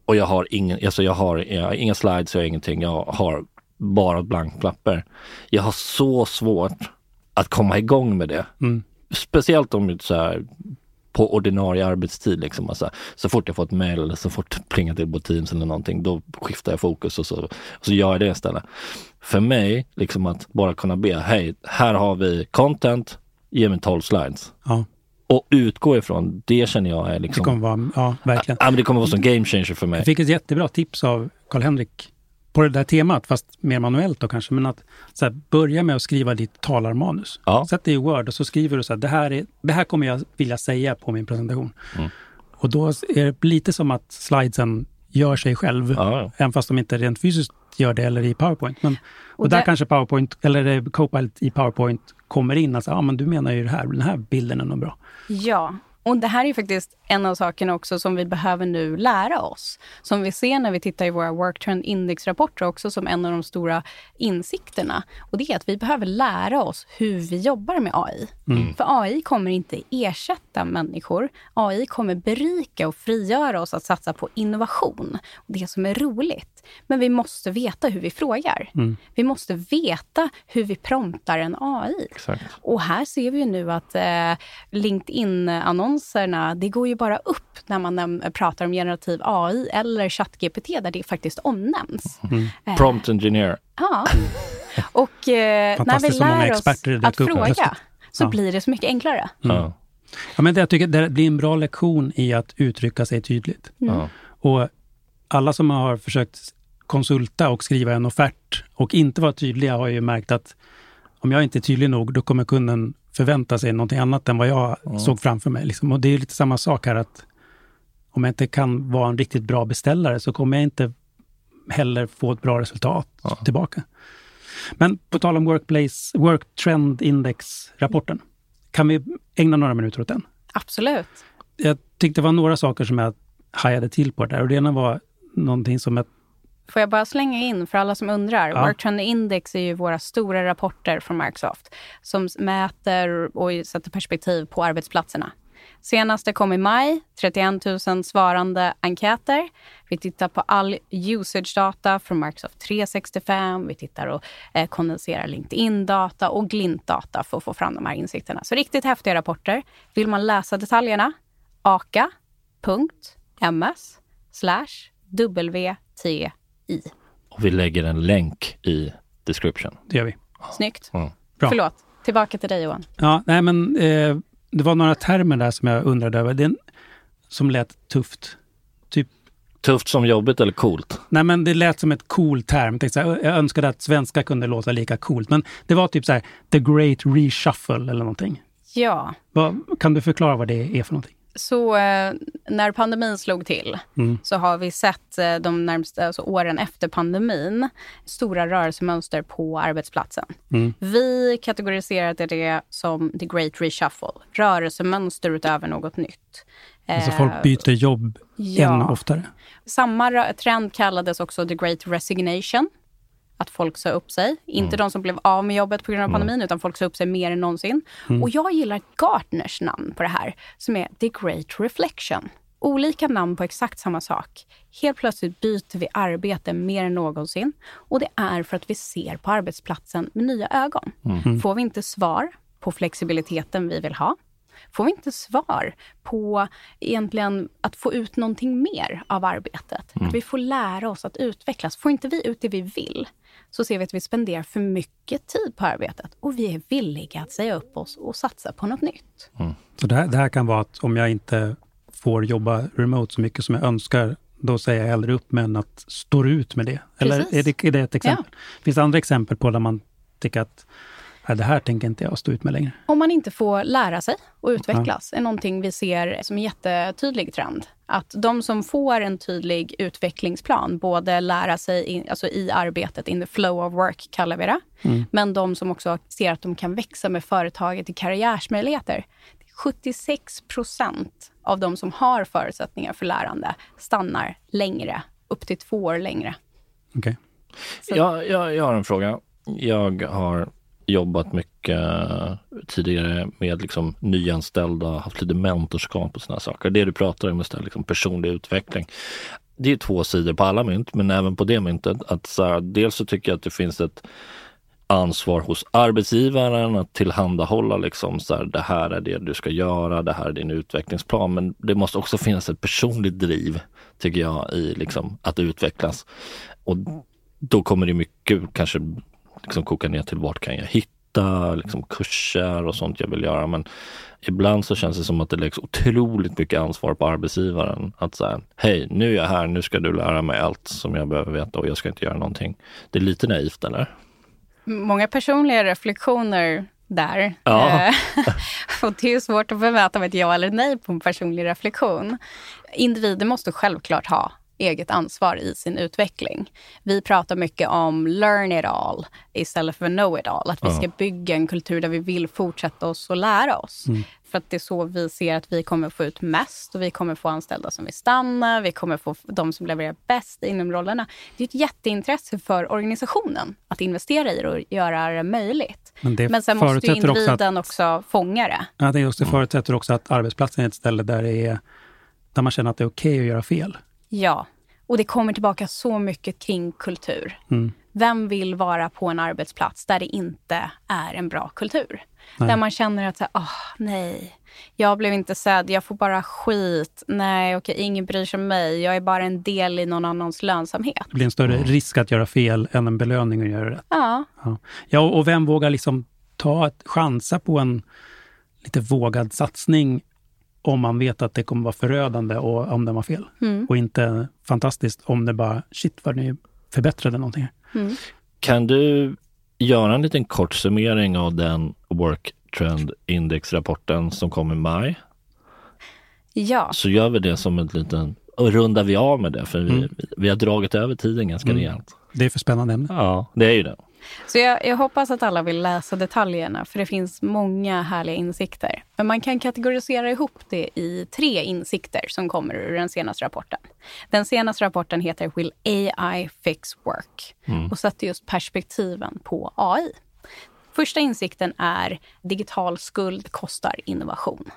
och jag har ingen, alltså jag har, jag har inga slides, jag har ingenting, jag har bara ett blankt papper. Jag har så svårt att komma igång med det. Mm. Speciellt om så här, på ordinarie arbetstid. Liksom. Alltså, så fort jag får ett mail eller så fort det plingar till på Teams eller någonting, då skiftar jag fokus och så, och så gör jag det istället. För mig, liksom att bara kunna be, hej, här har vi content, ge mig 12 slides. Ja, Och utgå ifrån, det känner jag är det liksom, kommer vara, ja, verkligen. ja, men det kommer vara som game changer för mig. Jag fick ett jättebra tips av Karl-Henrik på det där temat, fast mer manuellt då kanske. Men att så här, börja med att skriva ditt talarmanus. Ja. Sätt det i Word och så skriver du så här, det här, är, det här kommer jag vilja säga på min presentation. Mm. Och då är det lite som att slidesen gör sig själv, Ja, ja. även fast de inte rent fysiskt gör det eller i PowerPoint. Men, och, Och där där- kanske PowerPoint, eller eh, Copilot i PowerPoint kommer in. Alltså, ja, men du menar ju det här, den här bilden är nog bra. Ja, och det här är faktiskt en av sakerna också som vi behöver nu lära oss. Som vi ser när vi tittar i våra Work Trend Index-rapporter också som en av de stora insikterna. Och det är att vi behöver lära oss hur vi jobbar med AI. För AI kommer inte ersätta människor. AI kommer berika och frigöra oss att satsa på innovation. Och det som är roligt. Men vi måste veta hur vi frågar. Vi måste veta hur vi promptar en AI. Exakt. Och här ser vi ju nu att eh, LinkedIn-annonserna, det går ju bara upp när man näm- pratar om generativ AI eller ChatGPT där det faktiskt omnämns. Eh, Prompt engineer. Ja. Och eh, när vi lär oss experter i det att fråga plötsligt. så Ja. blir det så mycket enklare. Ja. Ja, men det, jag tycker det blir en bra lektion i att uttrycka sig tydligt. Ja. Och alla som har försökt konsulta och skriva en offert och inte vara tydliga har ju märkt att om jag inte är tydlig nog, då kommer kunden förvänta sig någonting annat än vad jag såg framför mig. Liksom. Och det är lite samma sak här att om jag inte kan vara en riktigt bra beställare så kommer jag inte heller få ett bra resultat tillbaka. Men på tal om Workplace, Work Trend Index-rapporten, kan vi ägna några minuter åt den? Absolut. jag tyckte det var några saker som jag hajade till på där. Och det ena var någonting som jag Får jag bara slänga in för alla som undrar. Ja. Work Trend Index är ju våra stora rapporter från Microsoft som mäter och sätter perspektiv på arbetsplatserna. Senaste kom i maj, 31 000 svarande enkäter. Vi tittar på all usage-data från Microsoft 365. Vi tittar och eh, kondenserar LinkedIn-data och Glint-data för att få fram de här insikterna. Så riktigt häftiga rapporter. Vill man läsa detaljerna? aka.ms slash WTI. Och vi lägger en länk i description. Det gör vi. Snyggt. Mm. Bra. Förlåt. Tillbaka till dig Johan. Ja, nej men eh, det var några termer där som jag undrade över. Den, som lät tufft. Typ, Tufft som jobbigt eller coolt? nej men det lät som ett cool term. Jag önskade att svenska kunde låta lika coolt. Men det var typ så här, the great reshuffle eller någonting. Ja, Vad, kan du förklara vad det är för någonting? Så eh, när pandemin slog till Mm. så har vi sett eh, de närmaste alltså åren efter pandemin stora rörelsemönster på arbetsplatsen. Mm. Vi kategoriserade det som the great reshuffle, rörelsemönster utöver något nytt. Alltså Eh, folk byter jobb ja. ännu oftare. Samma trend kallades också the great resignation. Att folk sa upp sig. Inte de som blev av med jobbet på grund av pandemin, utan folk sa upp sig mer än någonsin. Och jag gillar Gartners namn på det här, som är the great reflection. Olika namn på exakt samma sak. Helt plötsligt byter vi arbete mer än någonsin. Och det är för att vi ser på arbetsplatsen med nya ögon. Får vi inte svar på flexibiliteten vi vill ha, får vi inte svar på egentligen att få ut någonting mer av arbetet. Att vi får lära oss att utvecklas. Får inte vi ut det vi vill så ser vi att vi spenderar för mycket tid på arbetet och vi är villiga att säga upp oss och satsa på något nytt. Så det här, det här kan vara att om jag inte får jobba remote så mycket som jag önskar, då säger jag hellre upp än att stå ut med det. Eller Precis. är det, är det ett exempel? Finns det andra exempel på där man tycker att det här tänker inte jag stå ut med längre? Om man inte får lära sig och utvecklas är någonting vi ser som en jättetydlig trend. Att de som får en tydlig utvecklingsplan, både lära sig in, alltså i arbetet, in the flow of work kallar vi det, men de som också ser att de kan växa med företaget i karriärsmöjligheter. 76 procent av de som har förutsättningar för lärande stannar längre, upp till två år längre. Okej. Så- Jag, jag, jag har en fråga. Jag har jobbat mycket eh, tidigare med liksom nyanställda, haft lite mentorskap och sådana saker. Det du pratar om istället, liksom personlig utveckling. Det är två sidor på alla mynt, men även på det myntet. Att så här, dels så tycker jag att det finns ett ansvar hos arbetsgivaren att tillhandahålla liksom så här, det här är det du ska göra, det här är din utvecklingsplan. Men det måste också finnas ett personligt driv, tycker jag, i liksom att utvecklas. Och då kommer det mycket kanske liksom koka ner till vart kan jag hitta liksom kurser och sånt jag vill göra. Men ibland så känns det som att det läggs otroligt mycket ansvar på arbetsgivaren. Att säga, hej, nu är jag här, nu ska du lära mig allt som jag behöver veta och jag ska inte göra någonting. Det är lite naivt, eller? Många personliga reflektioner där. Ja. Eh, och det är svårt att bemöta med ett ja eller nej på en personlig reflektion. Individer måste självklart ha eget ansvar i sin utveckling. Vi pratar mycket om learn it all istället för know it all. Att vi ska bygga en kultur där vi vill fortsätta oss och lära oss. För att det är så vi ser att vi kommer få ut mest och vi kommer få anställda som vill stanna. Vi kommer få de som levererar bäst inom rollerna. Det är ett jätteintresse för organisationen att investera i det och göra det möjligt. Men det Men sen måste ju förutsätter också individen att- också fånga det. Ja, det, just, det förutsätter också att arbetsplatsen är ett ställe där, det är, där man känner att det är okej att göra fel. Ja, och det kommer tillbaka så mycket kring kultur. Mm. Vem vill vara på en arbetsplats där det inte är en bra kultur? Nej. Där man känner att, åh nej, jag blev inte sedd, jag får bara skit. Nej, okej, ingen bryr sig om mig. Jag är bara en del i någon annans lönsamhet. Det blir en större risk att göra fel än en belöning att göra rätt. Ja, Ja, ja och och vem vågar liksom ta ett, chansa på en lite vågad satsning om man vet att det kommer vara förödande och om den var fel. Mm. Och inte fantastiskt om det bara, shit vad ni förbättrade någonting. Mm. Kan du göra en liten kort summering av den Work Trend Index-rapporten som kom i maj? ja. Så gör vi det som en liten, och rundar vi av med det, för vi, Mm. vi har dragit över tiden ganska Mm. rejält. Det är för spännande ämne. Ja, det är ju det. Så jag, jag, hoppas att alla vill läsa detaljerna, för det finns många härliga insikter. Men man kan kategorisera ihop det i tre insikter som kommer ur den senaste rapporten. Den senaste rapporten heter Will AI fix work? Mm. och sätter just perspektiven på AI. Första insikten är digital skuld kostar innovation.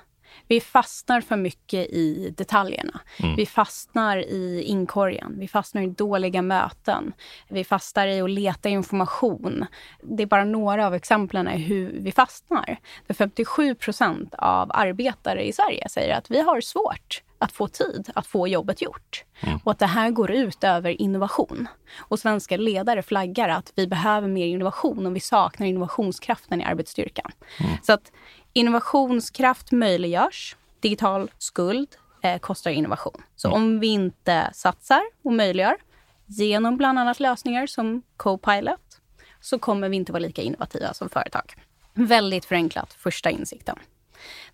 Vi fastnar för mycket i detaljerna. Mm. Vi fastnar i inkorgen. Vi fastnar i dåliga möten. Vi fastnar i att leta information. Det är bara några av exemplen i hur vi fastnar. För 57 procent av arbetare i Sverige säger att vi har svårt att få tid att få jobbet gjort. Mm. Och att det här går ut över innovation. Och svenska ledare flaggar att vi behöver mer innovation och vi saknar innovationskraften i arbetsstyrkan. Mm. Så att innovationskraft möjliggörs. Digital skuld eh, kostar innovation. Så mm. om vi inte satsar och möjliggör genom bland annat lösningar som Copilot så kommer vi inte vara lika innovativa som företag. Väldigt förenklat, första insikten.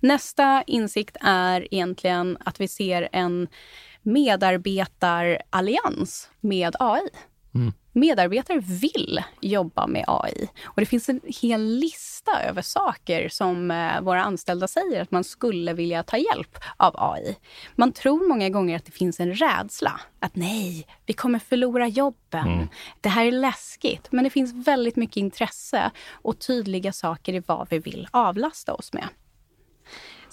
Nästa insikt är egentligen att vi ser en medarbetarallians med AI. Mm. Medarbetare vill jobba med AI. Och det finns en hel lista över saker som eh, våra anställda säger att man skulle vilja ta hjälp av AI. Man tror många gånger att det finns en rädsla. Att nej, vi kommer förlora jobben. Mm. Det här är läskigt. Men det finns väldigt mycket intresse och tydliga saker i vad vi vill avlasta oss med.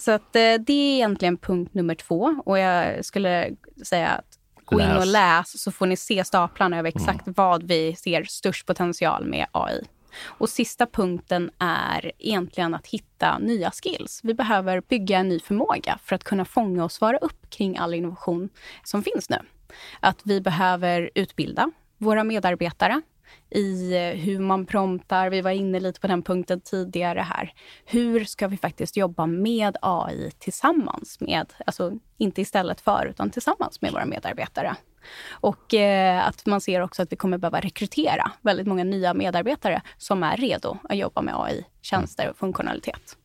Så att, eh, det är egentligen punkt nummer två. Och jag skulle säga att gå in och läs så får ni se staplarna över exakt mm. vad vi ser störst potential med AI. Och sista punkten är egentligen att hitta nya skills. Vi behöver bygga en ny förmåga för att kunna fånga och svara upp kring all innovation som finns nu. Att vi behöver utbilda våra medarbetare i eh, hur man promptar. Vi var inne lite på den punkten tidigare här. Hur ska vi faktiskt jobba med AI tillsammans med, alltså inte istället för, utan tillsammans med våra medarbetare. Och eh, att man ser också att vi kommer behöva rekrytera väldigt många nya medarbetare som är redo att jobba med AI-tjänster och funktionalitet.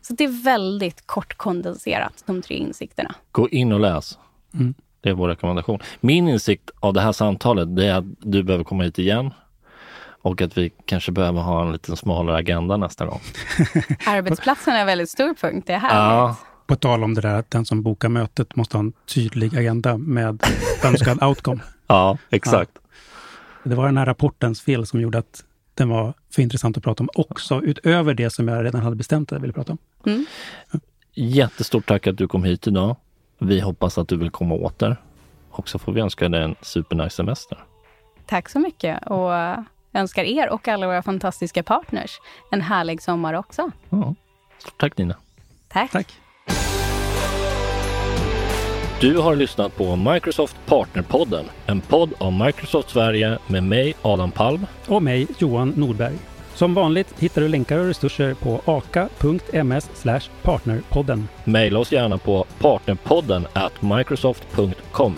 Så det är väldigt kort kondenserat, de tre insikterna. Gå in och läs. Mm. Det är vår rekommendation. Min insikt av det här samtalet det är att du behöver komma hit igen och att vi kanske behöver ha en lite smalare agenda nästa gång. Arbetsplatsen är en väldigt stor punkt, det är härligt. Ja. På tal om det där att den som bokar mötet måste ha en tydlig agenda med önskad outcome. Ja, exakt. Ja. Det var den här rapportens fel som gjorde att den var för intressant att prata om också, utöver det som jag redan hade bestämt att jag ville prata om. Mm. Jättestort tack att du kom hit idag. Vi hoppas att du vill komma åter. Och så får vi önska dig en supernice semester. Tack så mycket och önskar er och alla våra fantastiska partners en härlig sommar också. Ja. Tack Nina. Tack. Tack. Du har lyssnat på Microsoft Partnerpodden, en podd om Microsoft Sverige med mig Adam Palm och mig Johan Nordberg. Som vanligt hittar du länkar och resurser på aka.ms partnerpodden. Maila oss gärna på partnerpodden at microsoft.com.